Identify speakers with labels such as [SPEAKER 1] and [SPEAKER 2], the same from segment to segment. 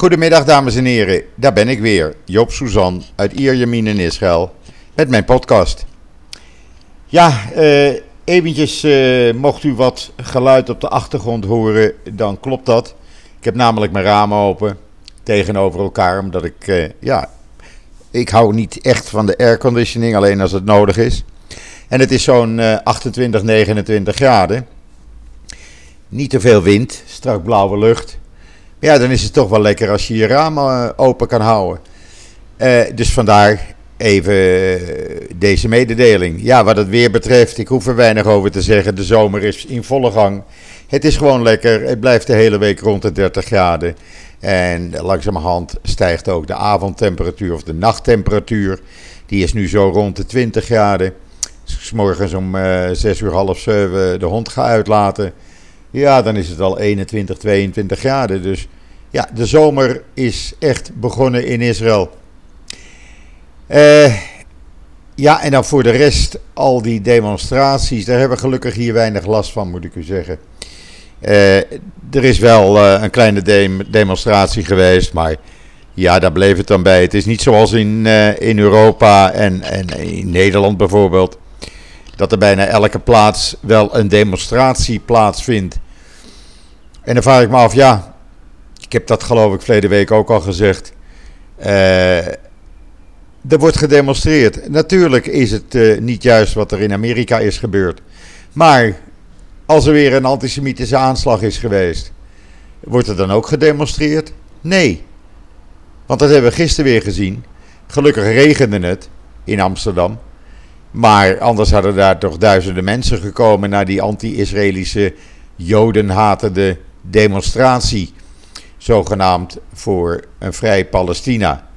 [SPEAKER 1] Goedemiddag dames en heren, daar ben ik weer, Joop Suzan uit Ierjemien in Israël met mijn podcast. Ja, eh, eventjes eh, mocht u wat geluid op de achtergrond horen, dan klopt dat. Ik heb namelijk mijn ramen open tegenover elkaar, omdat ik, eh, ja, ik hou niet echt van de airconditioning, alleen als het nodig is. En het is zo'n 28, 29 graden. Niet te veel wind, strak blauwe lucht. Ja, dan is het toch wel lekker als je je ramen eh, open kan houden. Uh, dus vandaar even deze mededeling. Ja, wat het weer betreft, ik hoef er weinig over te zeggen. De zomer is in volle gang. Het is gewoon lekker. Het blijft de hele week rond de 30 graden. En langzamerhand stijgt ook de avondtemperatuur of de nachttemperatuur. Die is nu zo rond de 20 graden. Ik morgens om uh, 6 uur half 7 de hond ga uitlaten ja, dan is het al 21, 22 graden. Dus ja, de zomer is echt begonnen in Israël. Uh, ja, en dan voor de rest, al die demonstraties, daar hebben we gelukkig hier weinig last van, moet ik u zeggen. Uh, er is wel uh, een kleine demonstratie geweest, maar ja, daar bleef het dan bij. Het is niet zoals in, in Europa en, en in Nederland bijvoorbeeld dat er bijna elke plaats wel een demonstratie plaatsvindt. En dan vraag ik me af, ja, ik heb dat geloof ik verleden week ook al gezegd. Uh, er wordt gedemonstreerd. Natuurlijk is het uh, niet juist wat er in Amerika is gebeurd. Maar als er weer een antisemitische aanslag is geweest, wordt er dan ook gedemonstreerd? Nee. Want dat hebben we gisteren weer gezien. Gelukkig regende het in Amsterdam. Maar anders hadden daar toch duizenden mensen gekomen naar die anti-Israëlische jodenhatende demonstratie. Zogenaamd voor een vrij Palestina.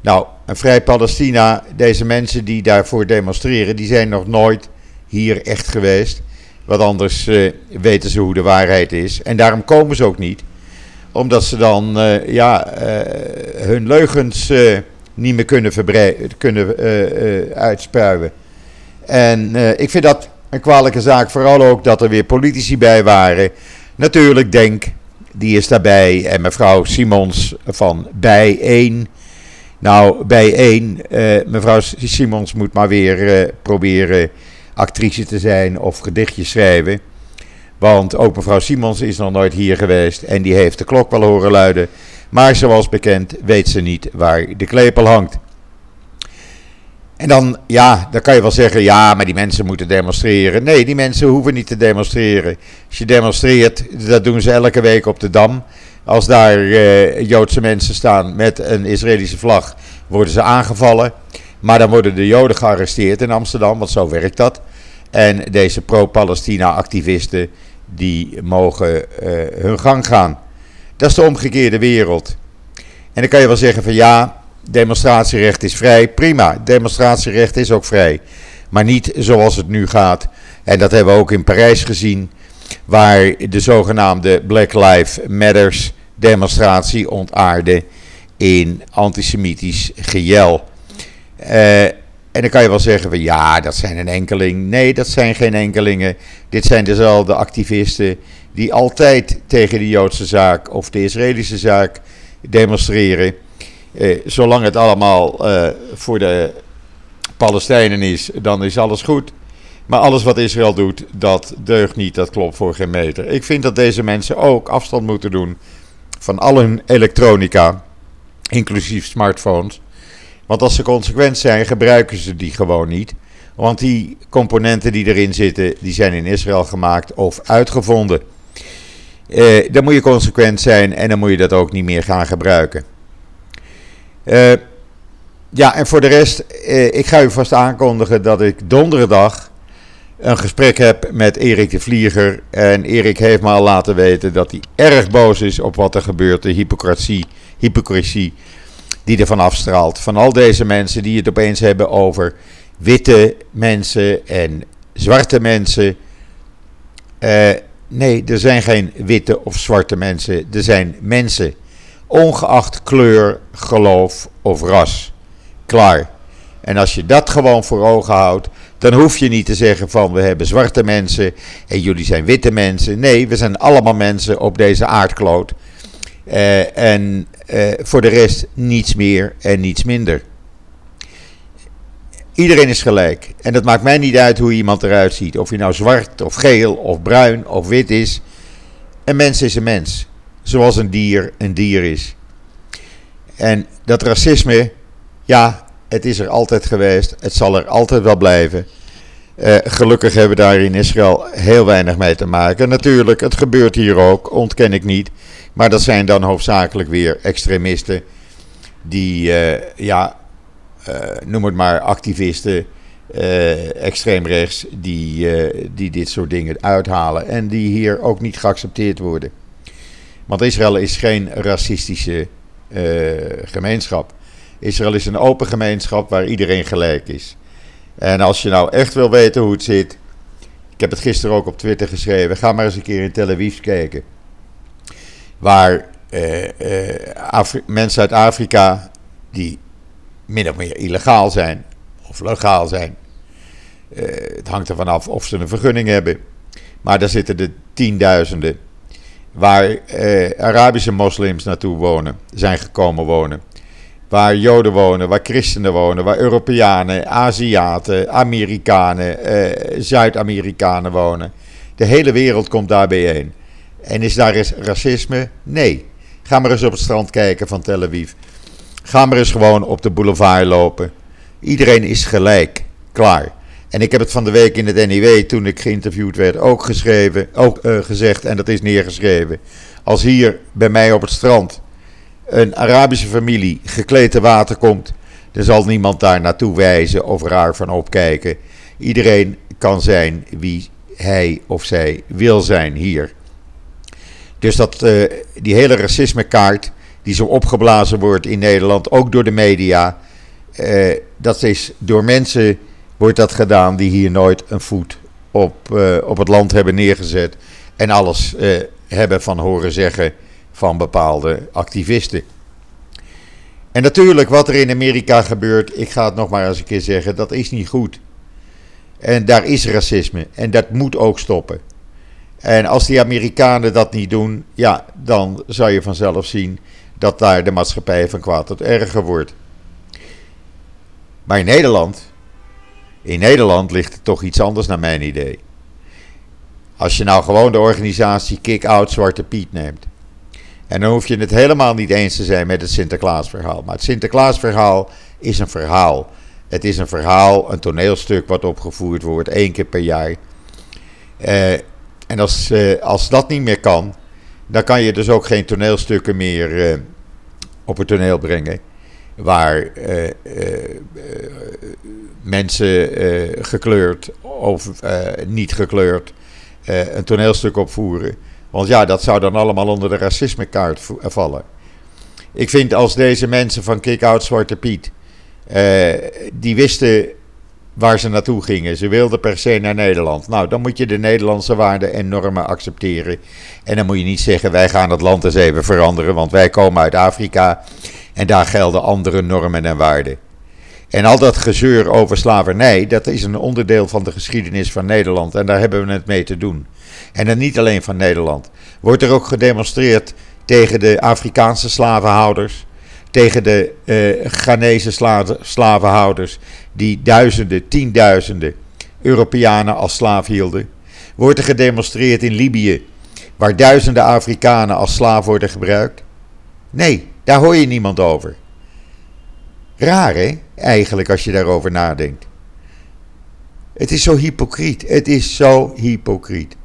[SPEAKER 1] Nou, een vrij Palestina, deze mensen die daarvoor demonstreren, die zijn nog nooit hier echt geweest. Want anders uh, weten ze hoe de waarheid is. En daarom komen ze ook niet. Omdat ze dan uh, ja, uh, hun leugens niet meer kunnen, kunnen uitspuien. En uh, ik vind dat een kwalijke zaak, vooral ook dat er weer politici bij waren. Natuurlijk Denk, die is daarbij. En mevrouw Simons van Bij1. Nou, Bij1, uh, mevrouw Simons moet maar weer uh, proberen actrice te zijn of gedichtjes schrijven. Want ook mevrouw Simons is nog nooit hier geweest en die heeft de klok wel horen luiden. Maar zoals bekend weet ze niet waar de klepel hangt. En dan, ja, dan kan je wel zeggen, ja, maar die mensen moeten demonstreren. Nee, die mensen hoeven niet te demonstreren. Als je demonstreert, dat doen ze elke week op de Dam. Als daar uh, Joodse mensen staan met een Israëlische vlag, worden ze aangevallen. Maar dan worden de Joden gearresteerd in Amsterdam, want zo werkt dat. En deze pro-Palestina-activisten, die mogen uh, hun gang gaan. Dat is de omgekeerde wereld. En dan kan je wel zeggen van ja, Demonstratierecht is vrij, prima. Demonstratierecht is ook vrij. Maar niet zoals het nu gaat. En dat hebben we ook in Parijs gezien. Waar de zogenaamde Black Lives Matters demonstratie ontaarde in antisemitisch gejel. Uh, en dan kan je wel zeggen van ja, dat zijn een enkeling. Nee, dat zijn geen enkelingen. Dit zijn dezelfde activisten die altijd tegen de Joodse zaak of de Israëlische zaak demonstreren. Eh, zolang het allemaal eh, voor de Palestijnen is, dan is alles goed. Maar alles wat Israël doet, dat deugt niet, dat klopt voor geen meter. Ik vind dat deze mensen ook afstand moeten doen van al hun elektronica, inclusief smartphones. Want als ze consequent zijn, gebruiken ze die gewoon niet. Want die componenten die erin zitten, die zijn in Israël gemaakt of uitgevonden. Eh, dan moet je consequent zijn en dan moet je dat ook niet meer gaan gebruiken. Uh, ja, en voor de rest, uh, ik ga u vast aankondigen dat ik donderdag een gesprek heb met Erik de Vlieger. En Erik heeft me al laten weten dat hij erg boos is op wat er gebeurt, de hypocrisie, hypocrisie die er van afstraalt. Van al deze mensen die het opeens hebben over witte mensen en zwarte mensen. Uh, nee, er zijn geen witte of zwarte mensen, er zijn mensen ongeacht kleur, geloof of ras. Klaar. En als je dat gewoon voor ogen houdt, dan hoef je niet te zeggen van we hebben zwarte mensen en jullie zijn witte mensen. Nee, we zijn allemaal mensen op deze aardkloot. en voor de rest niets meer en niets minder. Iedereen is gelijk. En het maakt mij niet uit hoe iemand eruit ziet. Of hij nou zwart of geel of bruin of wit is. Een mens is een mens. Zoals een dier een dier is. En dat racisme, ja, het is er altijd geweest. Het zal er altijd wel blijven. Uh, gelukkig hebben we daar in Israël heel weinig mee te maken. Natuurlijk, het gebeurt hier ook, ontken ik niet. Maar dat zijn dan hoofdzakelijk weer extremisten die, uh, ja, uh, noem het maar, activisten, extreemrechts, die, die dit soort dingen uithalen en die hier ook niet geaccepteerd worden. Want Israël is geen racistische gemeenschap. Israël is een open gemeenschap waar iedereen gelijk is. En als je nou echt wil weten hoe het zit, ik heb het gisteren ook op Twitter geschreven, ga maar eens een keer in Tel Aviv kijken. Waar mensen uit Afrika, die min of meer illegaal zijn of legaal zijn. Het hangt ervan af of ze een vergunning hebben. Maar daar zitten de tienduizenden waar uh, Arabische moslims naartoe wonen, zijn gekomen wonen. Waar Joden wonen, waar christenen wonen, waar Europeanen, Aziaten, Amerikanen, uh, Zuid-Amerikanen wonen. De hele wereld komt daar bijeen. En is daar racisme? Nee. Ga maar eens op het strand kijken van Tel Aviv. Ga maar eens gewoon op de boulevard lopen. Iedereen is gelijk. Klaar. En ik heb het van de week in het NIW, toen ik geïnterviewd werd, ook geschreven, ook uh, gezegd en dat is neergeschreven. Als hier bij mij op het strand een Arabische familie gekleed te water komt, dan zal niemand daar naartoe wijzen of raar van opkijken. Iedereen kan zijn wie hij of zij wil zijn hier. Dus dat, uh, die hele racismekaart, die zo opgeblazen wordt in Nederland, ook door de media. Uh, dat is door mensen wordt dat gedaan die hier nooit een voet op, uh, op het land hebben neergezet. En alles uh, hebben van horen zeggen van bepaalde activisten. En natuurlijk, wat er in Amerika gebeurt, ik ga het nog maar eens een keer zeggen, dat is niet goed. En daar is racisme en dat moet ook stoppen. En als die Amerikanen dat niet doen, ja, dan zou je vanzelf zien dat daar de maatschappij van kwaad tot erger wordt. Maar in Nederland, in Nederland ligt het toch iets anders naar mijn idee. Als je nou gewoon de organisatie Kick-Out Zwarte Piet neemt. En dan hoef je het helemaal niet eens te zijn met het Sinterklaasverhaal. Maar het Sinterklaasverhaal is een verhaal. Het is een verhaal, een toneelstuk wat opgevoerd wordt één keer per jaar. Uh, en als, uh, als dat niet meer kan, dan kan je dus ook geen toneelstukken meer uh, op het toneel brengen. Waar uh, uh, mensen gekleurd of niet gekleurd een toneelstuk opvoeren. Want ja, dat zou dan allemaal onder de racismekaart vallen. Ik vind als deze mensen van Kick Out Zwarte Piet. die wisten waar ze naartoe gingen. Ze wilden per se naar Nederland. Nou, dan moet je de Nederlandse waarden en normen accepteren. En dan moet je niet zeggen: wij gaan het land eens even veranderen, want wij komen uit Afrika en daar gelden andere normen en waarden. En al dat gezeur over slavernij, dat is een onderdeel van de geschiedenis van Nederland en daar hebben we het mee te doen. En dan niet alleen van Nederland. Wordt er ook gedemonstreerd tegen de Afrikaanse slavenhouders, tegen de uh, Ghanese slavenhouders, die duizenden, tienduizenden Europeanen als slaaf hielden. Wordt er gedemonstreerd in Libië, waar duizenden Afrikanen als slaaf worden gebruikt? Nee, daar hoor je niemand over. Raar hè, eigenlijk, als je daarover nadenkt. Het is zo hypocriet. Het is zo hypocriet.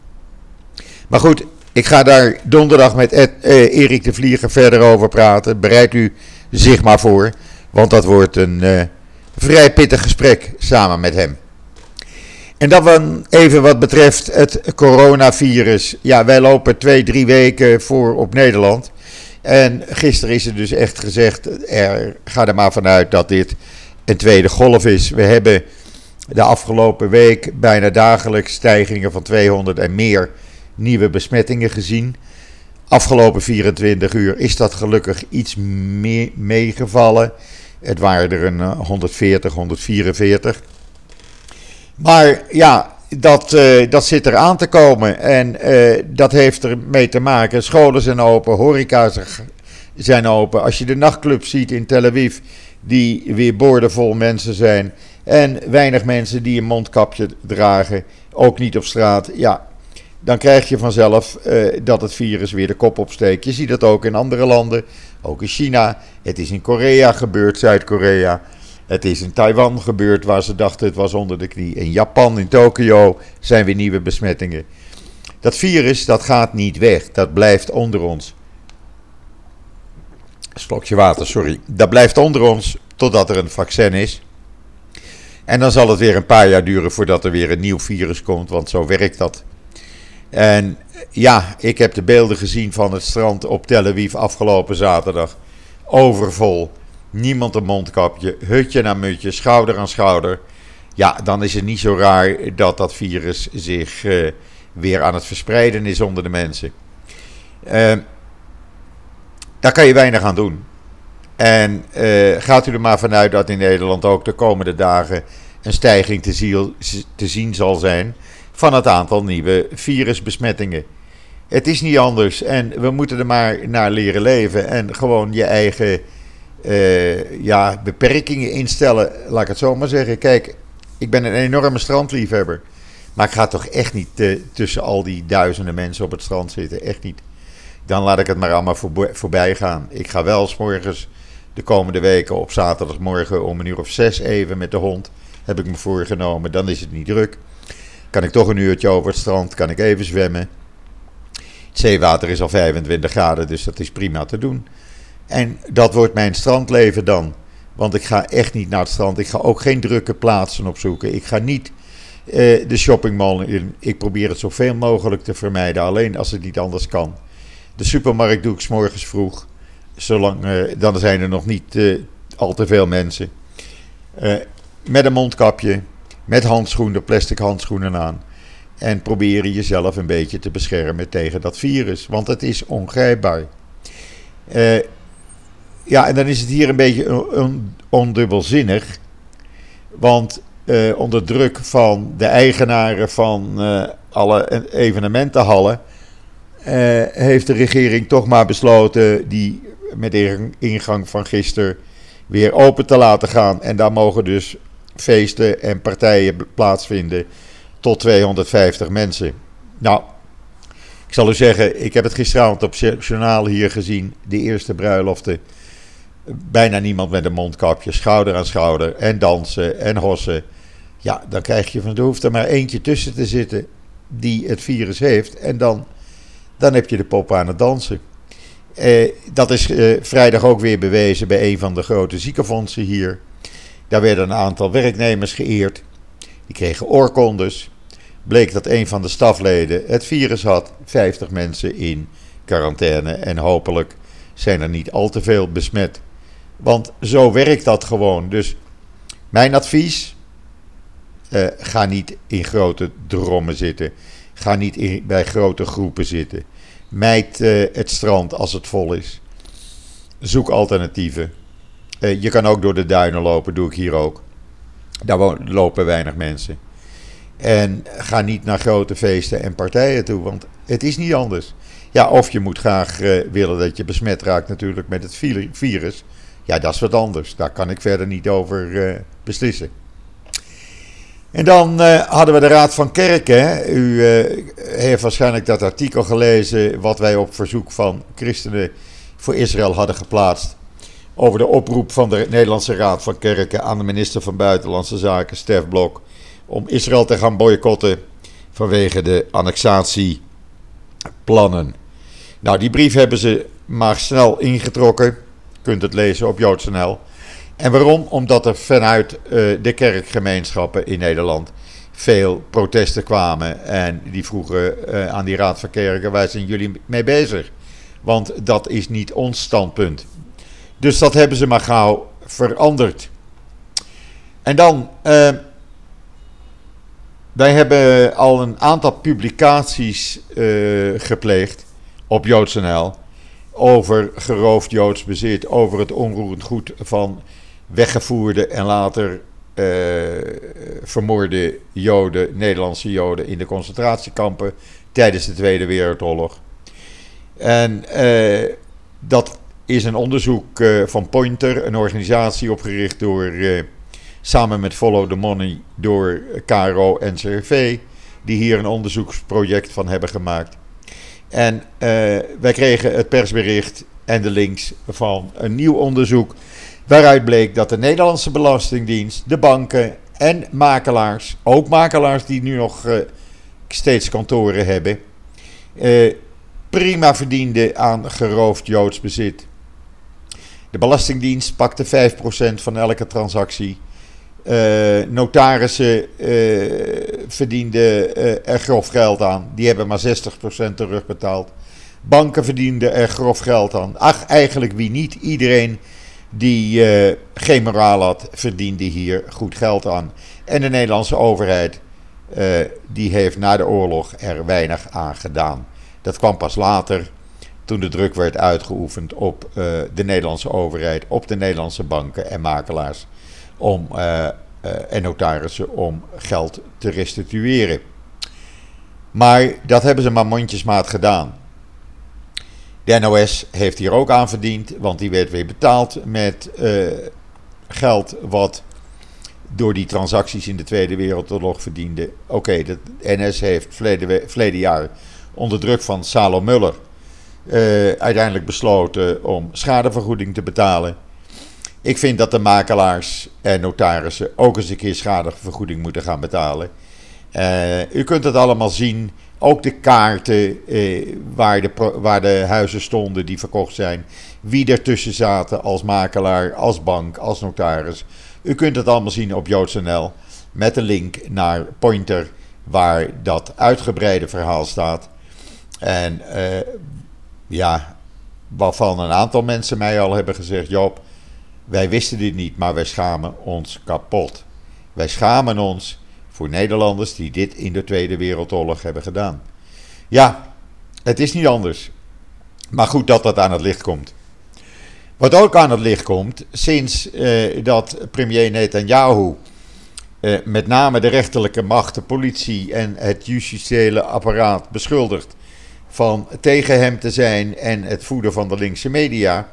[SPEAKER 1] Maar goed, ik ga daar donderdag met eh, Erik de Vlieger verder over praten. Bereid u zich maar voor, want dat wordt een uh, vrij pittig gesprek samen met hem. En dan even wat betreft het coronavirus. Ja, wij lopen twee, drie weken voor op Nederland. En gisteren is er dus echt gezegd, er, ga er maar vanuit dat dit een tweede golf is. We hebben de afgelopen week bijna dagelijks stijgingen van 200 en meer nieuwe besmettingen gezien. Afgelopen 24 uur is dat gelukkig iets meer meegevallen. Het waren er een 140, eh, 144. Maar ja, dat, uh, dat zit er aan te komen. En uh, dat heeft ermee te maken. Scholen zijn open, horeca zijn open. Als je de nachtclub ziet in Tel Aviv, die weer boordevol mensen zijn. En weinig mensen die een mondkapje dragen, ook niet op straat. Ja, dan krijg je vanzelf uh, dat het virus weer de kop opsteekt. Je ziet dat ook in andere landen, ook in China. Het is in Korea gebeurd, Zuid-Korea. Het is in Taiwan gebeurd waar ze dachten het was onder de knie. In Japan, in Tokio zijn weer nieuwe besmettingen. Dat virus dat gaat niet weg, dat blijft onder ons. Slokje water, sorry. Dat blijft onder ons totdat er een vaccin is. En dan zal het weer een paar jaar duren voordat er weer een nieuw virus komt, want zo werkt dat. En ja, ik heb de beelden gezien van het strand op Tel Aviv afgelopen zaterdag. Overvol. Niemand een mondkapje, hutje naar mutje, schouder aan schouder. Ja, dan is het niet zo raar dat dat virus zich uh, weer aan het verspreiden is onder de mensen. Uh, daar kan je weinig aan doen. En uh, gaat u er maar vanuit dat in Nederland ook de komende dagen een stijging te zien zal zijn van het aantal nieuwe virusbesmettingen. Het is niet anders en we moeten er maar naar leren leven en gewoon je eigen uh, ja, beperkingen instellen, laat ik het zo maar zeggen. Kijk, ik ben een enorme strandliefhebber, maar ik ga toch echt niet uh, tussen al die duizenden mensen op het strand zitten, echt niet. Dan laat ik het maar allemaal voorbij gaan. Ik ga wel s morgens de komende weken op zaterdagmorgen om een uur of zes even met de hond. Heb ik me voorgenomen, dan is het niet druk. Kan ik toch een uurtje over het strand, kan ik even zwemmen. Het zeewater is al 25 graden, dus dat is prima te doen. En dat wordt mijn strandleven dan. Want ik ga echt niet naar het strand. Ik ga ook geen drukke plaatsen opzoeken. Ik ga niet uh, de shoppingmall in. Ik probeer het zoveel mogelijk te vermijden. Alleen als het niet anders kan. De supermarkt doe ik s morgens vroeg. Zolang, uh, dan zijn er nog niet uh, al te veel mensen. met een mondkapje met handschoenen, plastic handschoenen aan. En proberen jezelf een beetje te beschermen tegen dat virus. Want het is ongrijpbaar. Uh, ja, en dan is het hier een beetje ondubbelzinnig. Want uh, onder druk van de eigenaren van uh, alle evenementenhallen. heeft de regering toch maar besloten die met ingang van gisteren weer open te laten gaan. En daar mogen dus feesten en partijen plaatsvinden tot 250 mensen. Nou, ik zal u zeggen, ik heb het gisteravond op journaal hier gezien, de eerste bruiloften. Bijna niemand met een mondkapje, schouder aan schouder en dansen en hossen. Ja, dan krijg je van, er hoeft er maar eentje tussen te zitten die het virus heeft en dan, dan heb je de pop aan het dansen. Eh, dat is eh, vrijdag ook weer bewezen bij een van de grote ziekenfondsen hier. Daar werden een aantal werknemers geëerd. Die kregen oorkondes. Bleek dat een van de stafleden het virus had. 50 mensen in quarantaine. En hopelijk zijn er niet al te veel besmet. Want zo werkt dat gewoon. Dus mijn advies: uh, ga niet in grote drommen zitten. Ga niet bij grote groepen zitten. Mijd uh, het strand als het vol is. Zoek alternatieven. Uh, je kan ook door de duinen lopen, doe ik hier ook. Daar lopen weinig mensen. En ga niet naar grote feesten en partijen toe, want het is niet anders. Ja, of je moet graag willen dat je besmet raakt natuurlijk met het virus. Ja, dat is wat anders. Daar kan ik verder niet over uh, beslissen. En dan uh, hadden we de Raad van Kerken. U heeft waarschijnlijk dat artikel gelezen wat wij op verzoek van christenen voor Israël hadden geplaatst over de oproep van de Nederlandse Raad van Kerken aan de minister van Buitenlandse Zaken, Stef Blok, om Israël te gaan boycotten vanwege de annexatieplannen. Nou, die brief hebben ze maar snel ingetrokken. Kunt het lezen op JoodsNL. En waarom? Omdat er vanuit uh, de kerkgemeenschappen in Nederland veel protesten kwamen. En die vroegen uh, aan die Raad van Kerken: waar zijn jullie mee bezig? Want dat is niet ons standpunt. Dus dat hebben ze maar gauw veranderd. En dan, uh, wij hebben al een aantal publicaties gepleegd op JoodsNL over geroofd Joods bezit, over het onroerend goed van weggevoerde en later vermoorde Joden, Nederlandse Joden in de concentratiekampen tijdens de Tweede Wereldoorlog. En dat is een onderzoek van Pointer, een organisatie opgericht door, samen met Follow the Money door KRO en CRV, die hier een onderzoeksproject van hebben gemaakt. En wij kregen het persbericht en de links van een nieuw onderzoek. Waaruit bleek dat de Nederlandse Belastingdienst, de banken en makelaars, ook makelaars die nu nog uh, steeds kantoren hebben, uh, prima verdienden aan geroofd Joods bezit. De Belastingdienst pakte 5% van elke transactie. Uh, notarissen verdienden er grof geld aan. Die hebben maar 60% terugbetaald. Banken verdienden er grof geld aan. Ach, eigenlijk wie niet. Iedereen die uh, geen moraal had, verdiende hier goed geld aan. En de Nederlandse overheid, uh, die heeft na de oorlog er weinig aan gedaan. Dat kwam pas later, toen de druk werd uitgeoefend op uh, de Nederlandse overheid, op de Nederlandse banken en makelaars om, en notarissen om geld te restitueren. Maar dat hebben ze maar mondjesmaat gedaan. De NOS heeft hier ook aan verdiend, want die werd weer betaald met uh, geld wat door die transacties in de Tweede Wereldoorlog verdiende. Oké, okay, de NS heeft verleden, verleden jaar onder druk van Salo Muller uiteindelijk besloten om schadevergoeding te betalen. Ik vind dat de makelaars en notarissen ook eens een keer schadevergoeding moeten gaan betalen. Uh, u kunt het allemaal zien ook de kaarten eh, waar, de, waar de huizen stonden die verkocht zijn. Wie ertussen zaten als makelaar, als bank, als notaris. U kunt het allemaal zien op JoodsNL met een link naar Pointer waar dat uitgebreide verhaal staat. En eh, ja, waarvan een aantal mensen mij al hebben gezegd: Joop, wij wisten dit niet, maar wij schamen ons kapot. Wij schamen ons voor Nederlanders die dit in de Tweede Wereldoorlog hebben gedaan. Ja, het is niet anders. Maar goed dat dat aan het licht komt. Wat ook aan het licht komt, sinds eh, dat premier Netanyahu eh, met name de rechterlijke macht, de politie en het justitiële apparaat beschuldigt van tegen hem te zijn en het voeden van de linkse media,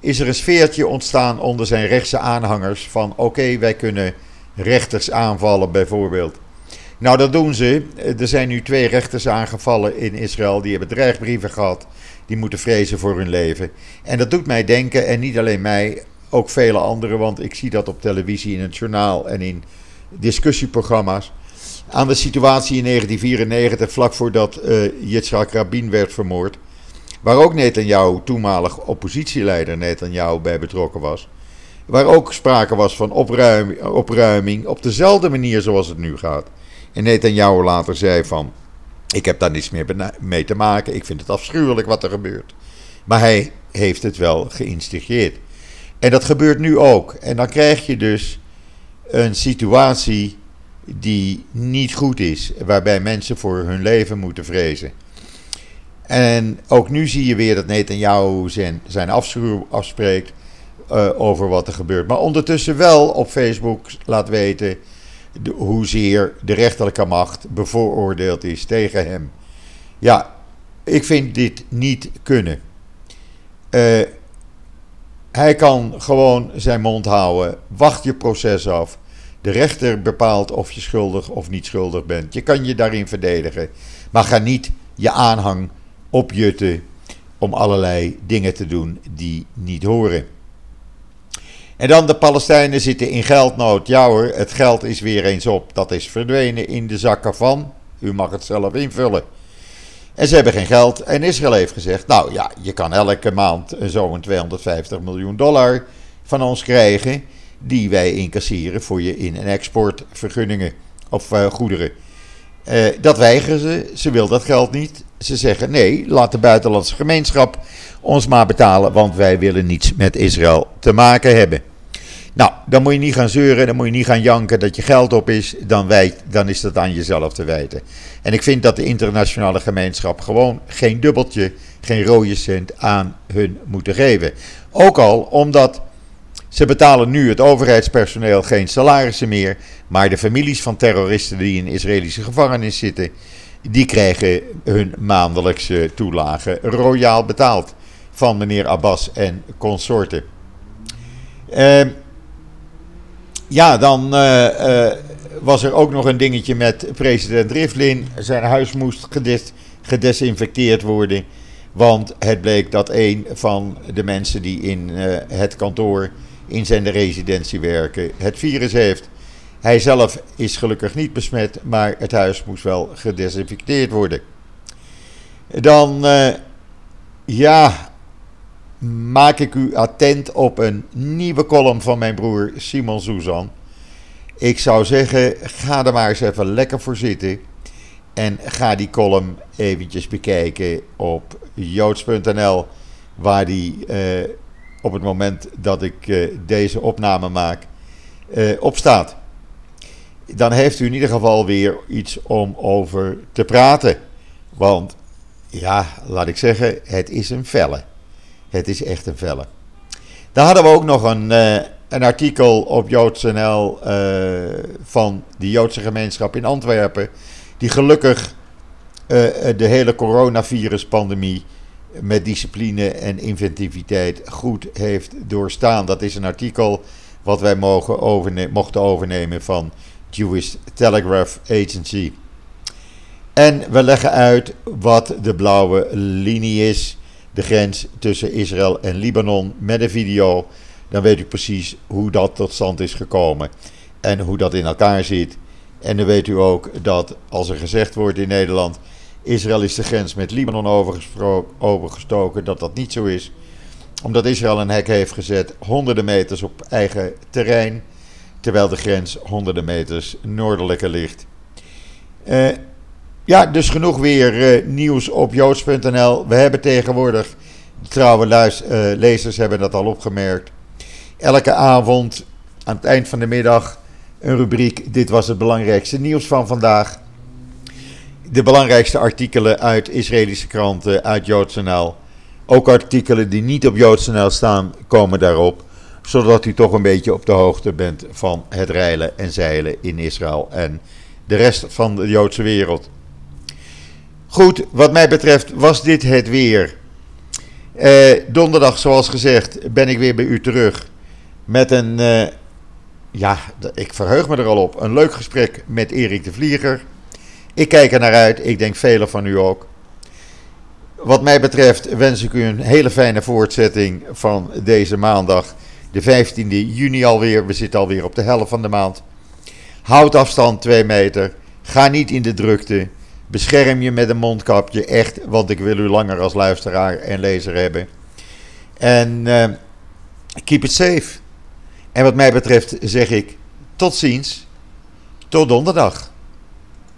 [SPEAKER 1] is er een sfeertje ontstaan onder zijn rechtse aanhangers van oké, wij kunnen rechters aanvallen bijvoorbeeld. Nou, dat doen ze. Er zijn nu twee rechters aangevallen in Israël. Die hebben dreigbrieven gehad. Die moeten vrezen voor hun leven. En dat doet mij denken, en niet alleen mij, ook vele anderen. Want ik zie dat op televisie, in het journaal en in discussieprogramma's. Aan de situatie in 1994, vlak voordat uh, Yitzhak Rabin werd vermoord. Waar ook Netanyahu, toenmalig oppositieleider Netanyahu, bij betrokken was. Waar ook sprake was van opruiming, opruiming op dezelfde manier zoals het nu gaat. En Netanyahu later zei van, ik heb daar niets meer mee te maken, ik vind het afschuwelijk wat er gebeurt. Maar hij heeft het wel geïnstigeerd. En dat gebeurt nu ook. En dan krijg je dus een situatie die niet goed is, waarbij mensen voor hun leven moeten vrezen. En ook nu zie je weer dat Netanyahu zijn, zijn afschuw afspreekt uh, over wat er gebeurt. Maar ondertussen wel op Facebook laat weten de, hoezeer de rechterlijke macht bevooroordeeld is tegen hem. Ja, ik vind dit niet kunnen. Uh, hij kan gewoon zijn mond houden. Wacht je proces af. De rechter bepaalt of je schuldig of niet schuldig bent. Je kan je daarin verdedigen. Maar ga niet je aanhang opjutten om allerlei dingen te doen die niet horen. En dan de Palestijnen zitten in geldnood. Ja hoor, het geld is weer eens op. Dat is verdwenen in de zakken van. U mag het zelf invullen. En ze hebben geen geld. En Israël heeft gezegd: Nou ja, je kan elke maand zo'n 250 miljoen dollar van ons krijgen. Die wij incasseren voor je in- en exportvergunningen of uh, goederen. Uh, dat weigeren ze. Ze wil dat geld niet. Ze zeggen: nee, laat de buitenlandse gemeenschap ons maar betalen, want wij willen niets met Israël te maken hebben. Nou, dan moet je niet gaan zeuren, dan moet je niet gaan janken dat je geld op is, dan, wijt, dan is dat aan jezelf te wijten. En ik vind dat de internationale gemeenschap gewoon geen dubbeltje, geen rode cent aan hun moeten geven. Ook al omdat Ze betalen nu het overheidspersoneel geen salarissen meer, maar de families van terroristen die in Israëlische gevangenis zitten, die krijgen hun maandelijkse toelagen royaal betaald van meneer Abbas en consorten. Uh, ja, dan uh, uh, was er ook nog een dingetje met president Rivlin. Zijn huis moest gedes gedesinfecteerd worden. Want het bleek dat een van de mensen die in uh, het kantoor in zijn residentie werken het virus heeft. Hij zelf is gelukkig niet besmet, maar het huis moest wel gedesinfecteerd worden. Dan, uh, ja, maak ik u attent op een nieuwe column van mijn broer Simon Suzan. Ik zou zeggen, ga er maar eens even lekker voor zitten. En ga die column eventjes bekijken op joods.nl, waar die uh, op het moment dat ik uh, deze opname maak uh, staat. Dan heeft u in ieder geval weer iets om over te praten. Want ja, laat ik zeggen, het is een felle. Het is echt een felle. Dan hadden we ook nog een, een artikel op joods.nl van de Joodse gemeenschap in Antwerpen die gelukkig uh, de hele coronavirus-pandemie met discipline en inventiviteit goed heeft doorstaan. Dat is een artikel wat wij mogen mochten overnemen van Jewish Telegraph Agency. En we leggen uit wat de blauwe linie is, de grens tussen Israël en Libanon, met een video. Dan weet u precies hoe dat tot stand is gekomen en hoe dat in elkaar zit. En dan weet u ook dat als er gezegd wordt in Nederland: Israël is de grens met Libanon overgestoken, dat dat niet zo is. Omdat Israël een hek heeft gezet, honderden meters op eigen terrein, terwijl de grens honderden meters noordelijker ligt. Uh, ja, dus genoeg weer uh, nieuws op joods.nl. We hebben tegenwoordig, trouwe luis, uh, lezers hebben dat al opgemerkt, elke avond aan het eind van de middag een rubriek. Dit was het belangrijkste nieuws van vandaag. De belangrijkste artikelen uit Israëlische kranten, uit JoodsNL. Ook artikelen die niet op JoodsNL staan, komen daarop. Zodat u toch een beetje op de hoogte bent van het reilen en zeilen in Israël en de rest van de Joodse wereld. Goed, wat mij betreft was dit het weer. Eh, donderdag, zoals gezegd, ben ik weer bij u terug met een eh, ja, ik verheug me er al op. Een leuk gesprek met Erik de Vlieger. Ik kijk er naar uit. Ik denk velen van u ook. Wat mij betreft wens ik u een hele fijne voortzetting van deze maandag, de 15e juni alweer. We zitten alweer op de helft van de maand. Houd afstand 2 meter. Ga niet in de drukte. Bescherm je met een mondkapje, echt, want ik wil u langer als luisteraar en lezer hebben. En uh, keep it safe. En wat mij betreft zeg ik tot ziens, tot donderdag.